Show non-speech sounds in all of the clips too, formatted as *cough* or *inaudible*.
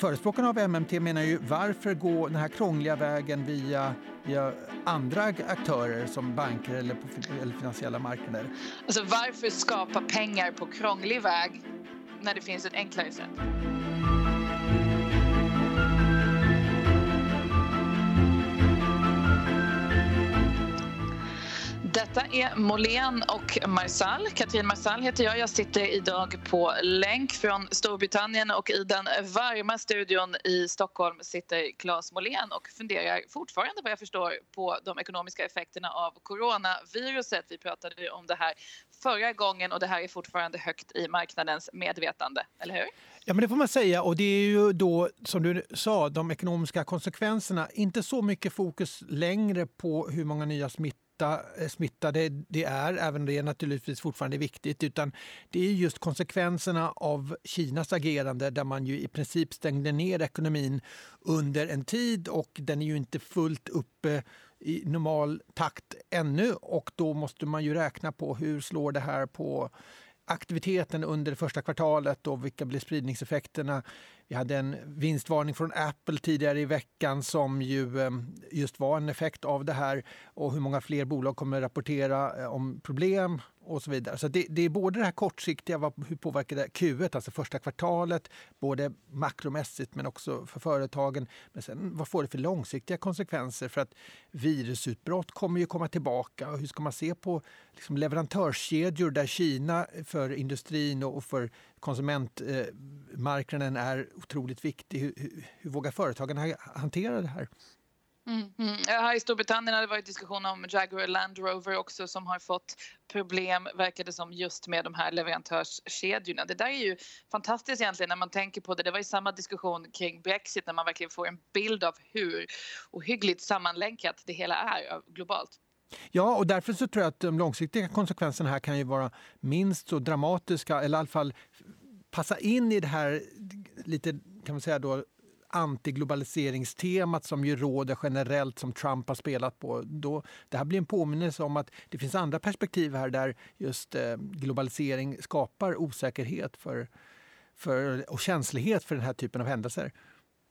förespråkarna av MMT menar ju varför gå den här krångliga vägen via, via andra aktörer som banker eller, på, eller finansiella marknader? Alltså varför skapa pengar på krånglig väg när det finns ett enklare sätt? Detta är Molén och Marsall. Katrin Marsall heter jag. Jag sitter idag på länk från Storbritannien och i den varma studion i Stockholm sitter Claes Molén och funderar fortfarande vad jag förstår på de ekonomiska effekterna av coronaviruset. Vi pratade om det här förra gången och det här är fortfarande högt i marknadens medvetande, eller hur? Ja, men det får man säga. Och det är ju då, som du sa, de ekonomiska konsekvenserna. Inte så mycket fokus längre på hur många nya smittor Eh, smittade det är, även om det är naturligtvis fortfarande viktigt, utan det är just konsekvenserna av Kinas agerande där man ju i princip stängde ner ekonomin under en tid och den är ju inte fullt uppe eh, i normal takt ännu och då måste man ju räkna på hur slår det här på aktiviteten under det första kvartalet och vilka blir spridningseffekterna? Vi hade en vinstvarning från Apple tidigare i veckan som ju ehm, just var en effekt av det här och hur många fler bolag kommer rapportera eh, om problem och så vidare. Så det, det, är både det här kortsiktiga, vad, hur påverkar det Q1, alltså första kvartalet, både makromässigt men också för företagen. Men sen vad får det för långsiktiga konsekvenser? För att virusutbrott kommer ju komma tillbaka. Och hur ska man se på liksom leverantörskedjor där Kina för industrin och för konsumentmarknaden är otroligt viktig. Hur, hur, hur vågar företagen hantera det här? Mm, mm. Här i Storbritannien har det varit diskussion om Jaguar Land Rover också som har fått problem, verkar det som, just med de här leverantörskedjorna. Det där är ju fantastiskt egentligen när man tänker på det. Det var ju samma diskussion kring Brexit när man verkligen får en bild av hur ohyggligt sammanlänkat det hela är globalt. Ja, och därför så tror jag att de långsiktiga konsekvenserna här kan ju vara minst så dramatiska eller i alla fall passa in i det här lite kan man säga då antiglobaliseringstemat som ju råder generellt som Trump har spelat på. Då, det här blir en påminnelse om att det finns andra perspektiv här där just eh, globalisering skapar osäkerhet för, för, och känslighet för den här typen av händelser.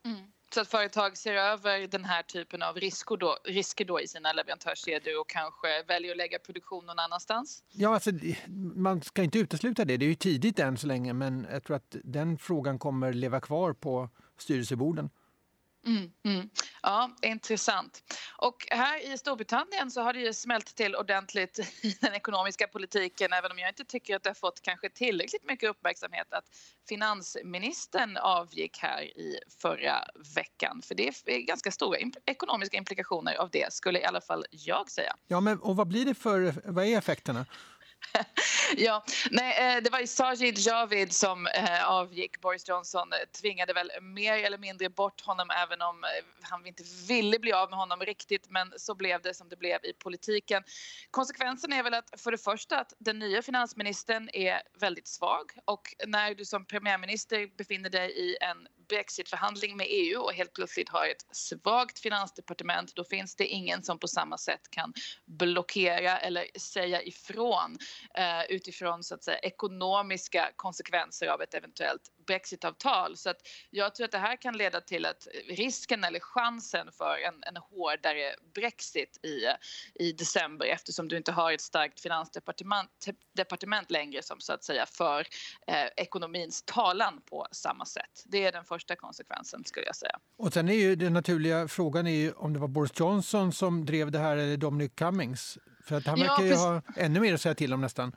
Mm. Så att företag ser över den här typen av risker då, risker då i sina leverantörskedjor och kanske väljer att lägga produktion någon annanstans? Ja, alltså, man ska inte utesluta det. Det är ju tidigt än så länge men jag tror att den frågan kommer leva kvar på styrelseborden. Mm, mm. Ja, intressant. Och här i Storbritannien så har det ju smält till ordentligt *laughs* i den ekonomiska politiken även om jag inte tycker att det har fått kanske tillräckligt mycket uppmärksamhet att finansministern avgick här i förra veckan. För det är ganska stora ekonomiska implikationer av det skulle i alla fall jag säga. Ja, men och vad blir det för, vad är effekterna? *laughs* ja, nej, eh, det var ju Sajid Javid som eh, avgick. Boris Johnson eh, tvingade väl mer eller mindre bort honom även om han inte ville bli av med honom riktigt. Men så blev det som det blev i politiken. Konsekvensen är väl att för det första att den nya finansministern är väldigt svag och när du som premiärminister befinner dig i en brexitförhandling med EU och helt plötsligt har ett svagt finansdepartement då finns det ingen som på samma sätt kan blockera eller säga ifrån eh, utifrån så att säga, ekonomiska konsekvenser av ett eventuellt brexitavtal. Så att jag tror att det här kan leda till att risken eller chansen för en, en hårdare brexit i, i december eftersom du inte har ett starkt finansdepartement departement längre som så att säga för eh, ekonomins talan på samma sätt. Det är den första konsekvensen skulle jag säga. Och sen är ju den naturliga frågan är ju om det var Boris Johnson som drev det här eller Dominic Cummings. För att han verkar ju ha ännu mer att säga till om nästan.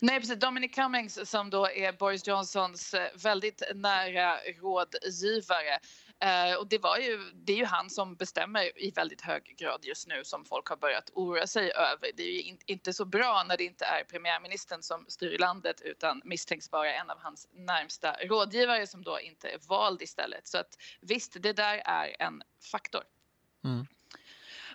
Nej, precis. Dominic Cummings som då är Boris Johnsons eh, väldigt nära rådgivare. Eh, och det, var ju, det är ju han som bestämmer i väldigt hög grad just nu som folk har börjat oroa sig över. Det är ju in, inte så bra när det inte är premiärministern som styr landet utan misstänks vara en av hans närmsta rådgivare som då inte är vald istället. Så att visst, det där är en faktor. Mm.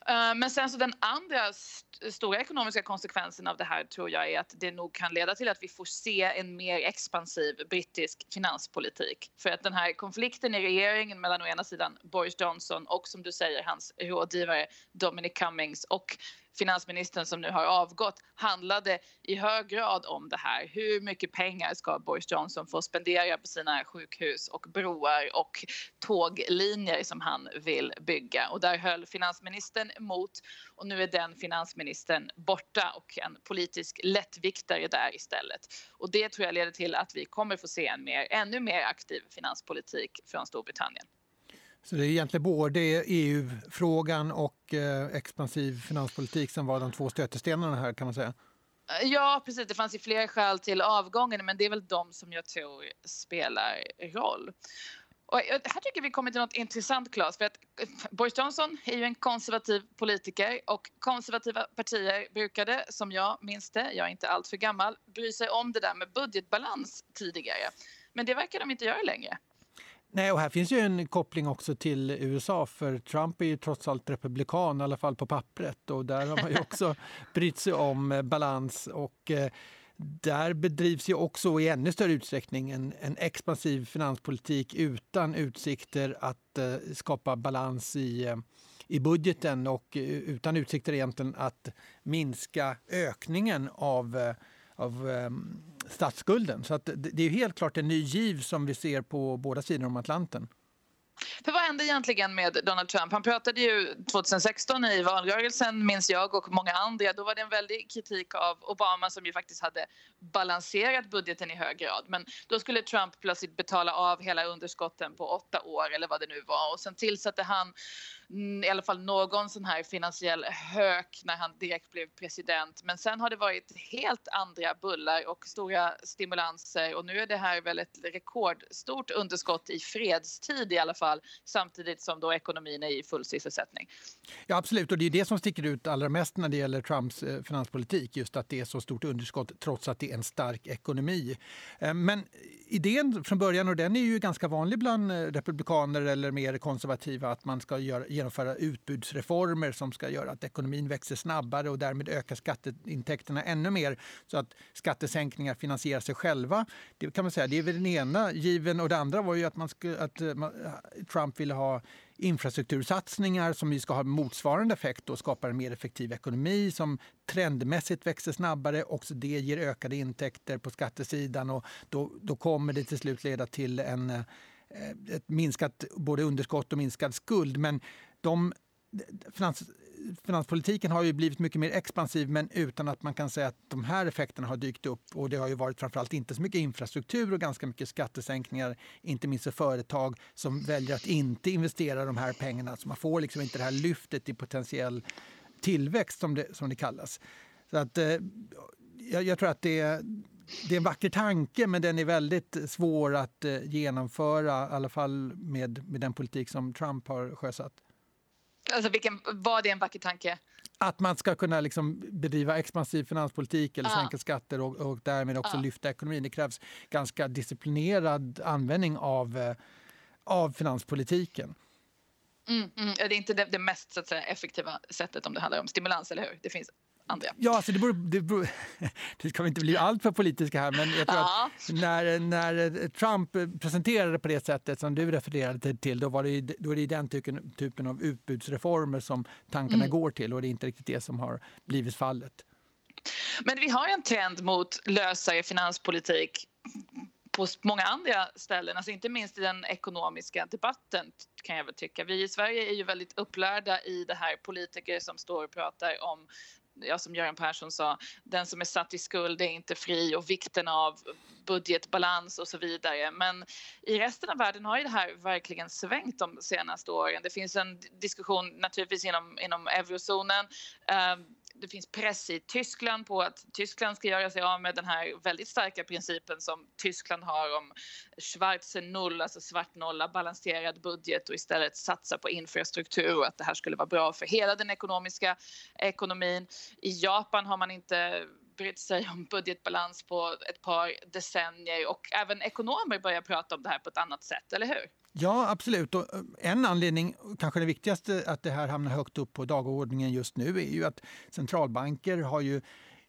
Eh, men sen så den andra st stora ekonomiska konsekvensen av det här tror jag är att det nog kan leda till att vi får se en mer expansiv brittisk finanspolitik. För att den här konflikten i regeringen mellan å ena sidan Boris Johnson och som du säger hans rådgivare Dominic Cummings och finansministern som nu har avgått handlade i hög grad om det här. Hur mycket pengar ska Boris Johnson få spendera på sina sjukhus och broar och tåglinjer som han vill bygga? Och där höll finansministern emot och nu är den finansministern borta och en politisk lättviktare där istället. Och det tror jag leder till att vi kommer få se en mer, ännu mer aktiv finanspolitik från Storbritannien. Så det är egentligen både EU-frågan och eh, expansiv finanspolitik som var de två stötestenarna här kan man säga? Eh, ja, precis. Det fanns ju fler skäl till avgången, men det är väl de som jag tror spelar roll. Och eh, här tycker vi kommer till något intressant, Claes. För att Boris Johnson är ju en konservativ politiker och konservativa partier brukade, som jag minns det, jag är inte allt för gammal, bry sig om det där med budgetbalans tidigare. Men det verkar de inte göra längre. Nej, och här finns ju en koppling också till USA för Trump är ju trots allt republikan, i alla fall på pappret. Och där har man ju också *laughs* brytt sig om eh, balans. Och eh, där bedrivs ju också i ännu större utsträckning en, en expansiv finanspolitik utan utsikter att eh, skapa balans i, i budgeten och utan utsikter egentligen att minska ökningen av av um, statsskulden. Så att det är helt klart en ny giv som vi ser på båda sidor om Atlanten. För vad hände egentligen med Donald Trump? Han pratade ju 2016 i valrörelsen, minns jag och många andra. Då var det en väldig kritik av Obama som ju faktiskt hade balanserat budgeten i hög grad. Men då skulle Trump plötsligt betala av hela underskotten på åtta år eller vad det nu var. Och sen tillsatte han i alla fall någon sån här finansiell hök när han direkt blev president. Men sen har det varit helt andra bullar och stora stimulanser och nu är det här väl ett rekordstort underskott i fredstid i alla fall samtidigt som då ekonomin är i full sysselsättning. Ja absolut och det är det som sticker ut allra mest när det gäller Trumps eh, finanspolitik just att det är så stort underskott trots att det är en stark ekonomi. Eh, men idén från början och den är ju ganska vanlig bland eh, republikaner eller mer konservativa att man ska göra genomföra utbudsreformer som ska göra att ekonomin växer snabbare och därmed öka skatteintäkterna ännu mer så att skattesänkningar finansierar sig själva. Det kan man säga, det är väl den ena given och det andra var ju att, man skulle, att eh, eh, Trump ville ha infrastruktursatsningar som ska ha motsvarande effekt och skapar en mer effektiv ekonomi som trendmässigt växer snabbare. Också det ger ökade intäkter på skattesidan och då, då kommer det till slut leda till en eh, ett minskat både underskott och minskad skuld. Men de, finans, finanspolitiken har ju blivit mycket mer expansiv men utan att man kan säga att de här effekterna har dykt upp. Och det har ju varit framförallt inte så mycket infrastruktur och ganska mycket skattesänkningar, inte minst för företag som väljer att inte investera de här pengarna. Så man får liksom inte det här lyftet i potentiell tillväxt som det, som det kallas. Så att, eh, jag, jag tror att det det är en vacker tanke men den är väldigt svår att eh, genomföra, i alla fall med, med den politik som Trump har sjösatt. Alltså vilken, var det en vacker tanke? Att man ska kunna liksom bedriva expansiv finanspolitik eller ah. sänka skatter och, och därmed också ah. lyfta ekonomin. Det krävs ganska disciplinerad användning av, eh, av finanspolitiken. Mm, mm. Det är inte det, det mest säga, effektiva sättet om det handlar om stimulans, eller hur? Det finns andra. Ja, alltså det, beror, det, beror, *laughs* det ska inte bli allt för politiska här, men jag tror ja. att när, när Trump presenterade på det sättet som du refererade till, då, var det, då är det den typen, typen av utbudsreformer som tankarna mm. går till och det är inte riktigt det som har blivit fallet. Men vi har en trend mot lösare finanspolitik på många andra ställen, alltså inte minst i den ekonomiska debatten kan jag väl tycka. Vi i Sverige är ju väldigt upplärda i det här politiker som står och pratar om ja, som Göran Persson sa, den som är satt i skuld är inte fri och vikten av budgetbalans och så vidare. Men i resten av världen har ju det här verkligen svängt de senaste åren. Det finns en diskussion naturligtvis inom, inom eurozonen. eh, det finns press i Tyskland på att Tyskland ska göra sig av med den här väldigt starka principen som Tyskland har om Schwarze Null, alltså svart nolla, balanserad budget och istället satsa på infrastruktur och att det här skulle vara bra för hela den ekonomiska ekonomin. I Japan har man inte brytt sig om budgetbalans på ett par decennier och även ekonomer börjar prata om det här på ett annat sätt, eller hur? Ja, absolut. Och eh, en anledning, kanske den viktigaste, att det här hamnar högt upp på dagordningen just nu är ju att centralbanker har ju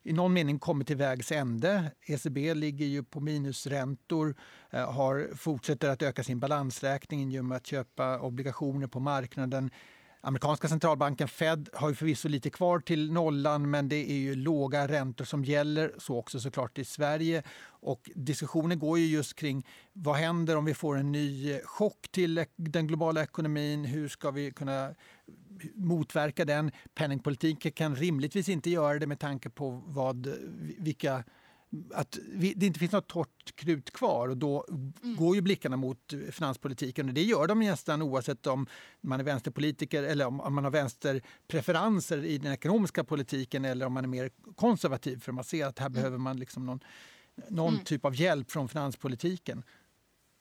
i någon mening kommit till vägs ände. ECB ligger ju på minusräntor, eh, har, fortsätter att öka sin balansräkning genom att köpa obligationer på marknaden. Amerikanska centralbanken Fed har ju förvisso lite kvar till nollan men det är ju låga räntor som gäller, så också såklart i Sverige. Och diskussionen går ju just kring vad händer om vi får en ny chock till den globala ekonomin? Hur ska vi kunna motverka den? Penningpolitiken kan rimligtvis inte göra det med tanke på vad, vilka att det inte finns något torrt krut kvar och då mm. går ju blickarna mot finanspolitiken. Och det gör de nästan oavsett om man är vänsterpolitiker eller om man har vänsterpreferenser i den ekonomiska politiken eller om man är mer konservativ för man ser att här mm. behöver man liksom någon, någon mm. typ av hjälp från finanspolitiken.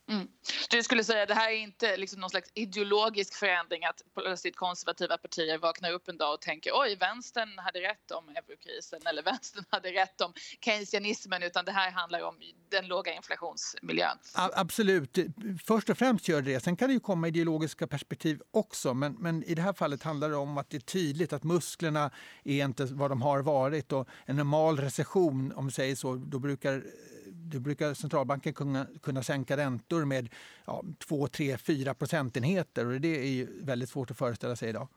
Mm. Du skulle säga att det här är inte liksom någon slags ideologisk förändring att plötsligt konservativa partier vaknar upp en dag och tänker oj, vänstern hade rätt om eurokrisen eller *laughs* vänstern hade rätt om keynesianismen utan det här handlar om den låga inflationsmiljön. Absolut. Först och främst gör det det. Sen kan det ju komma ideologiska perspektiv också men, men i det här fallet handlar det om att det är tydligt att musklerna är inte vad de har varit och en normal recession, om vi säger så, då brukar då brukar centralbanken kunna, kunna sänka räntor med ja, 2, 3, 4 procentenheter och det är ju väldigt svårt att föreställa sig idag.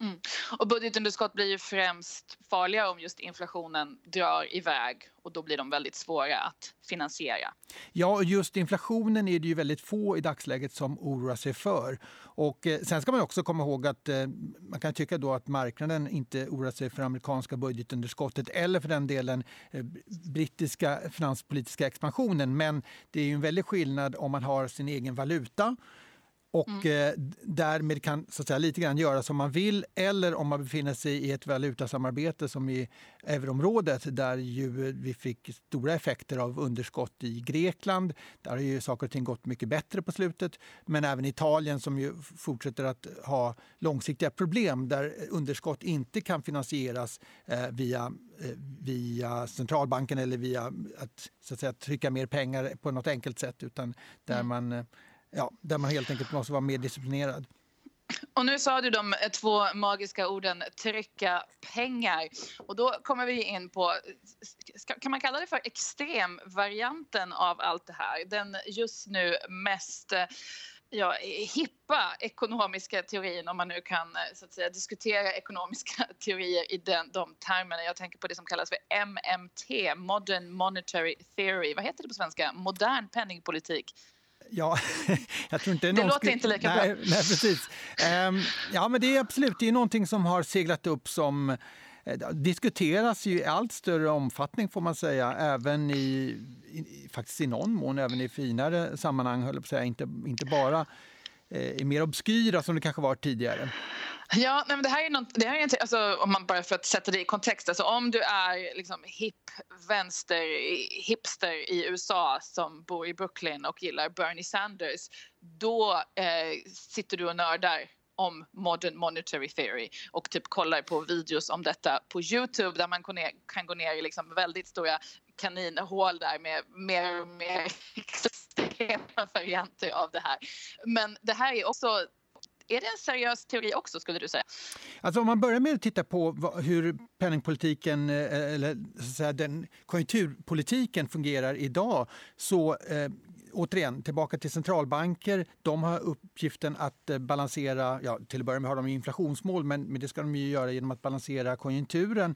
Mm. Och budgetunderskott blir ju främst farliga om just inflationen drar iväg och då blir de väldigt svåra att finansiera. Ja, just inflationen är det ju väldigt få i dagsläget som oroar sig för. Och eh, sen ska man också komma ihåg att eh, man kan tycka då att marknaden inte oroar sig för amerikanska budgetunderskottet eller för den delen eh, brittiska finanspolitiska expansionen. Men det är ju en väldig skillnad om man har sin egen valuta och mm. eh, därmed kan så att säga, lite grann göra som man vill eller om man befinner sig i ett valutasamarbete som i euroområdet där ju vi fick stora effekter av underskott i Grekland. Där har ju saker och ting gått mycket bättre på slutet. Men även Italien som ju fortsätter att ha långsiktiga problem där underskott inte kan finansieras eh, via, eh, via centralbanken eller via att, så att säga, trycka mer pengar på något enkelt sätt utan där mm. man eh, ja, där man helt enkelt måste vara mer disciplinerad. Och nu sa du de eh, två magiska orden trycka pengar. Och då kommer vi in på, kan man kalla det för extremvarianten av allt det här? Den just nu mest eh, ja, hippa ekonomiska teorin om man nu kan eh, så att säga, diskutera ekonomiska *laughs* teorier i den, de termerna. Jag tänker på det som kallas för MMT, Modern Monetary Theory. Vad heter det på svenska? Modern penningpolitik. Ja, *laughs* jag tror inte det låter skulle... inte lika bra. Nej, precis. Um, ja, men det är absolut det är någonting som har seglat upp som eh, diskuteras ju i allt större omfattning får man säga, även i, i faktiskt i någon mån även i finare sammanhang, höll på att säga, inte, inte bara Eh, är mer obskyra som det kanske var tidigare. Ja, nej, men det här är något, det här är alltså, om man bara för att sätta det i kontext, alltså om du är liksom hip vänster hipster i USA som bor i Brooklyn och gillar Bernie Sanders, då eh, sitter du och nördar om modern monetary theory och typ kollar på videos om detta på Youtube där man kan gå ner i liksom väldigt stora kaninhål där med mer och mer extrema varianter av det här. Men det här är också är det en seriös teori också skulle du säga? Alltså om man börjar med att titta på hur penningpolitiken eh, eller så att säga, den konjunkturpolitiken fungerar idag så eh, återigen, tillbaka till centralbanker. De har uppgiften att eh, balansera, ja, till att börja med har de inflationsmål, men, men det ska de ju göra genom att balansera konjunkturen.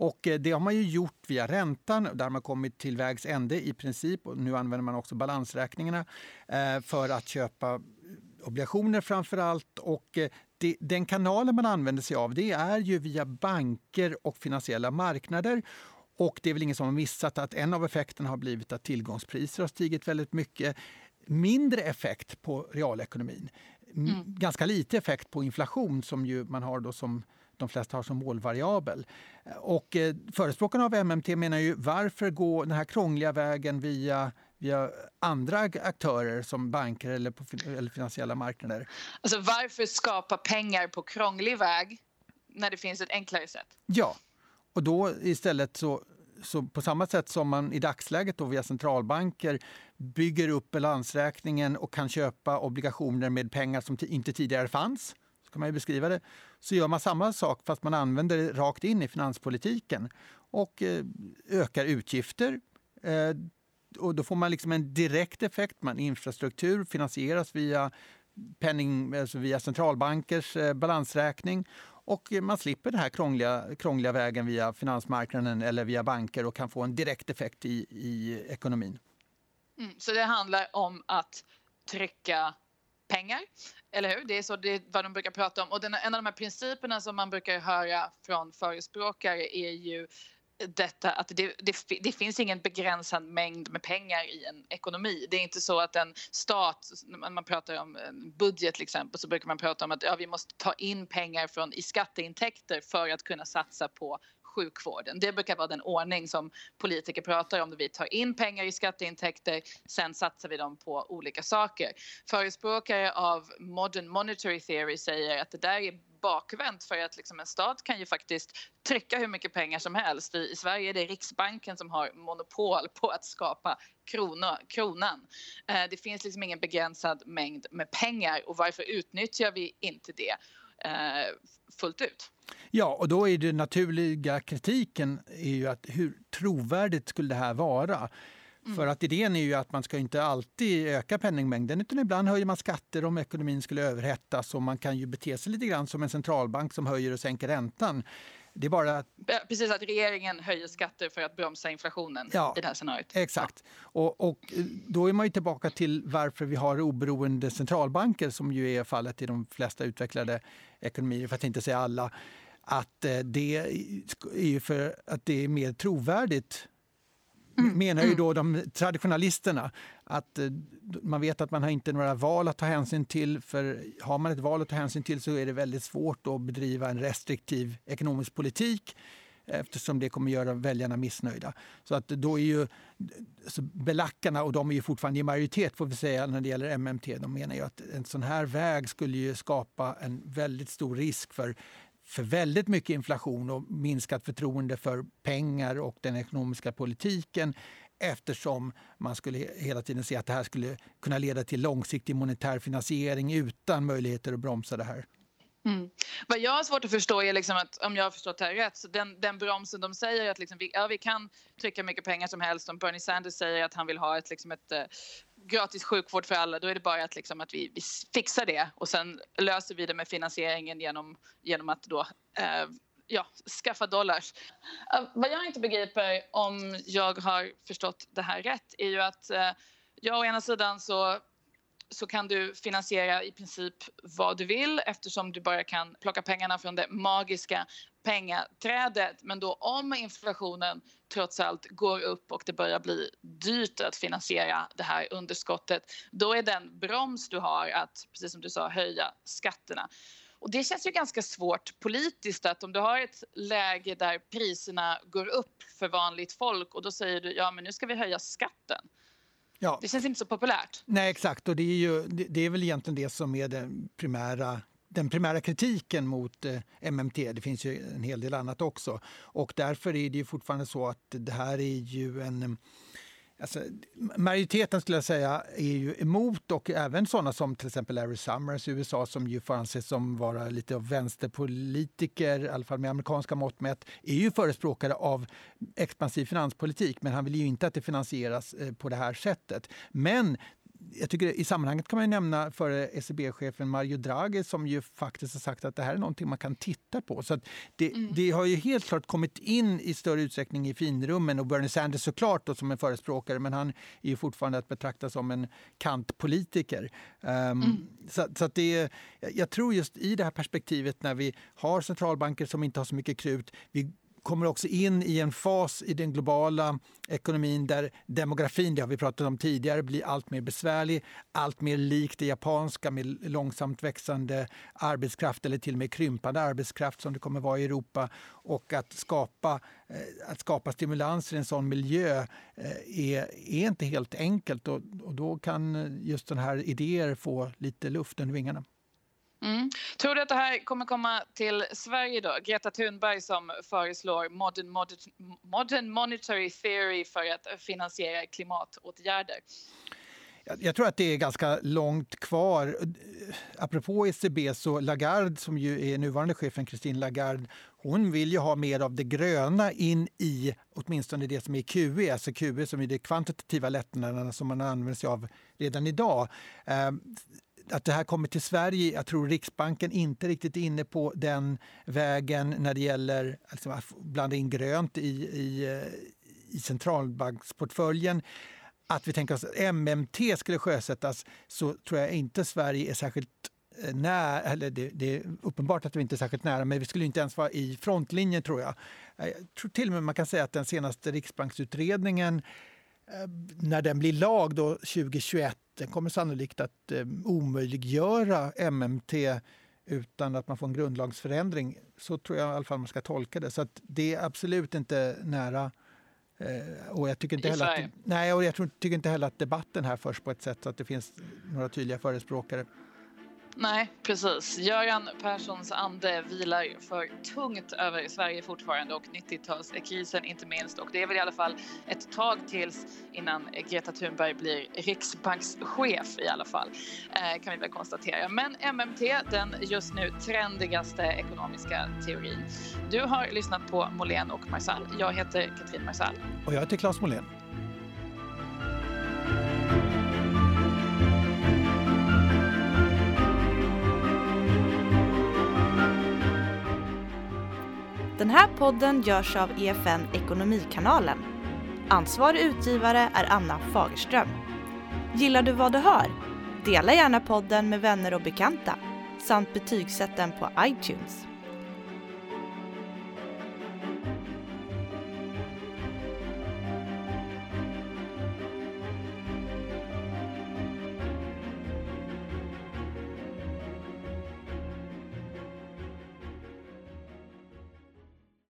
Och eh, det har man ju gjort via räntan, där man kommit till vägs ände i princip. Och nu använder man också balansräkningarna för att köpa obligationer framför allt. Och eh, det, den kanalen man använder sig av det är ju via banker och finansiella marknader. Och det är väl ingen som har missat att en av effekterna har blivit att tillgångspriser har stigit väldigt mycket. Mindre effekt på realekonomin. Mm. Ganska lite effekt på inflation som ju man har då som de flesta har som målvariabel. Och eh, förespråkarna av MMT menar ju varför gå den här krångliga vägen via via andra aktörer som banker eller, på, eller finansiella marknader. Alltså varför skapa pengar på krånglig väg när det finns ett enklare sätt? Ja, och då istället så så på samma sätt som man i dagsläget då via centralbanker bygger upp balansräkningen och kan köpa obligationer med pengar som inte tidigare fanns, kan man ju beskriva det, så gör man samma sak fast man använder det rakt in i finanspolitiken och eh, ökar utgifter, eh, och då får man liksom en direkt effekt. Man infrastruktur finansieras via penning alltså via centralbankers eh, balansräkning och man slipper den här krångliga, krångliga vägen via finansmarknaden eller via banker och kan få en direkt effekt i, i ekonomin. Mm, så det handlar om att trycka pengar, eller hur? Det är så det är vad de brukar prata om. Och den, en av de här principerna som man brukar höra från förespråkare är ju detta att det, det, det, finns ingen begränsad mängd med pengar i en ekonomi. Det är inte så att en stat, när man pratar om en budget till exempel, så brukar man prata om att ja, vi måste ta in pengar från, i skatteintäkter för att kunna satsa på sjukvården. Det brukar vara den ordning som politiker pratar om. Vi tar in pengar i skatteintäkter, sen satsar vi dem på olika saker. Förespråkare av modern monetary theory säger att det där är bakvänt för att liksom en stat kan ju faktiskt trycka hur mycket pengar som helst. I, Sverige är det Riksbanken som har monopol på att skapa krona, kronan. Eh, det finns liksom ingen begränsad mängd med pengar och varför utnyttjar vi inte det fullt ut? Ja, och då är det naturliga kritiken är ju att hur trovärdigt skulle det här vara? Mm. För att idén är ju att man ska inte alltid öka penningmängden utan ibland höjer man skatter om ekonomin skulle överhettas och man kan ju bete sig lite grann som en centralbank som höjer och sänker räntan. Det är bara... Precis, att regeringen höjer skatter för att bromsa inflationen ja, i det här scenariot. Exakt. Ja. Och, och, då är man ju tillbaka till varför vi har oberoende centralbanker som ju är fallet i de flesta utvecklade ekonomier, för att inte säga alla. Att eh, det är ju för att det är mer trovärdigt mm. menar ju mm. då de traditionalisterna. Att eh, man vet att man har inte några val att ta hänsyn till. För har man ett val att ta hänsyn till så är det väldigt svårt att bedriva en restriktiv ekonomisk politik eftersom det kommer göra väljarna missnöjda. Så att då är ju så belackarna, och de är ju fortfarande i majoritet får vi säga när det gäller MMT, de menar ju att en sån här väg skulle ju skapa en väldigt stor risk för för väldigt mycket inflation och minskat förtroende för pengar och den ekonomiska politiken eftersom man skulle hela tiden se att det här skulle kunna leda till långsiktig monetär finansiering utan möjligheter att bromsa det här. Mm. Vad jag har svårt att förstå är liksom att, om jag har förstått det här rätt, så den, den bromsen de säger att liksom vi, ja, vi kan trycka mycket pengar som helst. Om Bernie Sanders säger att han vill ha ett, liksom ett uh, gratis sjukvård för alla, då är det bara att, liksom, att vi, vi fixar det och sen löser vi det med finansieringen genom, genom att då uh, ja, skaffa dollars. Uh, vad jag inte begriper, om jag har förstått det här rätt, är ju att uh, ja, å ena sidan så så kan du finansiera i princip vad du vill eftersom du bara kan plocka pengarna från det magiska pengaträdet. Men då om inflationen trots allt går upp och det börjar bli dyrt att finansiera det här underskottet, då är den broms du har att, precis som du sa, höja skatterna. Och det känns ju ganska svårt politiskt att om du har ett läge där priserna går upp för vanligt folk och då säger du ja men nu ska vi höja skatten Ja. Det känns inte så populärt. Nej, exakt. Och det är, ju, det är väl egentligen det som är den primära den primära kritiken mot eh, MMT. Det finns ju en hel del annat också. Och därför är det ju fortfarande så att det här är ju en Alltså, majoriteten skulle jag säga är ju emot och även sådana som till exempel Larry Summers i USA som ju får anses som vara lite av vänsterpolitiker, i alla fall med amerikanska mått mätt, är ju förespråkare av expansiv finanspolitik men han vill ju inte att det finansieras eh, på det här sättet. Men jag tycker I sammanhanget kan man nämna före ECB-chefen Mario Draghi som ju faktiskt har sagt att det här är någonting man kan titta på. Så det, mm. det, har ju helt klart kommit in i större utsträckning i finrummen och Bernie Sanders såklart då, som en förespråkare men han är ju fortfarande att betrakta som en kantpolitiker. Um, mm. så, så att det, jag tror just i det här perspektivet när vi har centralbanker som inte har så mycket krut, vi kommer också in i en fas i den globala ekonomin där demografin, det har vi pratat om tidigare, blir allt mer besvärlig, allt mer lik det japanska med långsamt växande arbetskraft eller till och med krympande arbetskraft som det kommer vara i Europa. Och att skapa, eh, att skapa stimulanser i en sån miljö eh, är, är inte helt enkelt och, och då kan just den här idéer få lite luft under vingarna. Mm. Tror du att det här kommer komma till Sverige då? Greta Thunberg som föreslår modern, modern, modern monetary theory för att finansiera klimatåtgärder. Jag tror att det är ganska långt kvar. Apropå ECB, så Lagarde, som ju är nuvarande chefen, Christine Lagarde, hon vill ju ha mer av det gröna in i åtminstone det som är QE, alltså QE som är de kvantitativa lättnaderna som man använder sig av redan idag. Ehm, att det här kommer till Sverige. Jag tror Riksbanken inte riktigt är inne på den vägen när det gäller alltså, att liksom, blanda in grönt i, i, eh, i centralbanksportföljen. Att vi tänker oss att MMT skulle sjösättas så tror jag inte Sverige är särskilt eh, nära, eller det, det, är uppenbart att vi inte är särskilt nära, men vi skulle inte ens vara i frontlinjen tror jag. Jag tror till och med man kan säga att den senaste riksbanksutredningen Eh, när den blir lag då 2021, den kommer sannolikt att eh, omöjliggöra MMT utan att man får en grundlagsförändring. Så tror jag i alla fall man ska tolka det. Så det är absolut inte nära. Eh, och jag tycker inte heller att, nej, och jag tror, tycker inte heller att debatten här förs på ett sätt så att det finns några tydliga förespråkare. Nej, precis. Göran Perssons ande vilar för tungt över Sverige fortfarande och 90-talskrisen inte minst. Och det är väl i alla fall ett tag tills innan Greta Thunberg blir riksbankschef i alla fall, eh, kan vi väl konstatera. Men MMT, den just nu trendigaste ekonomiska teorin. Du har lyssnat på Molén och Marsall. Jag heter Katrin Marsall. Och jag heter Claes Molén. Den här podden görs av EFN Ekonomikanalen. Ansvarig utgivare är Anna Fagerström. Gillar du vad du hör? Dela gärna podden med vänner och bekanta samt betygsätt den på iTunes.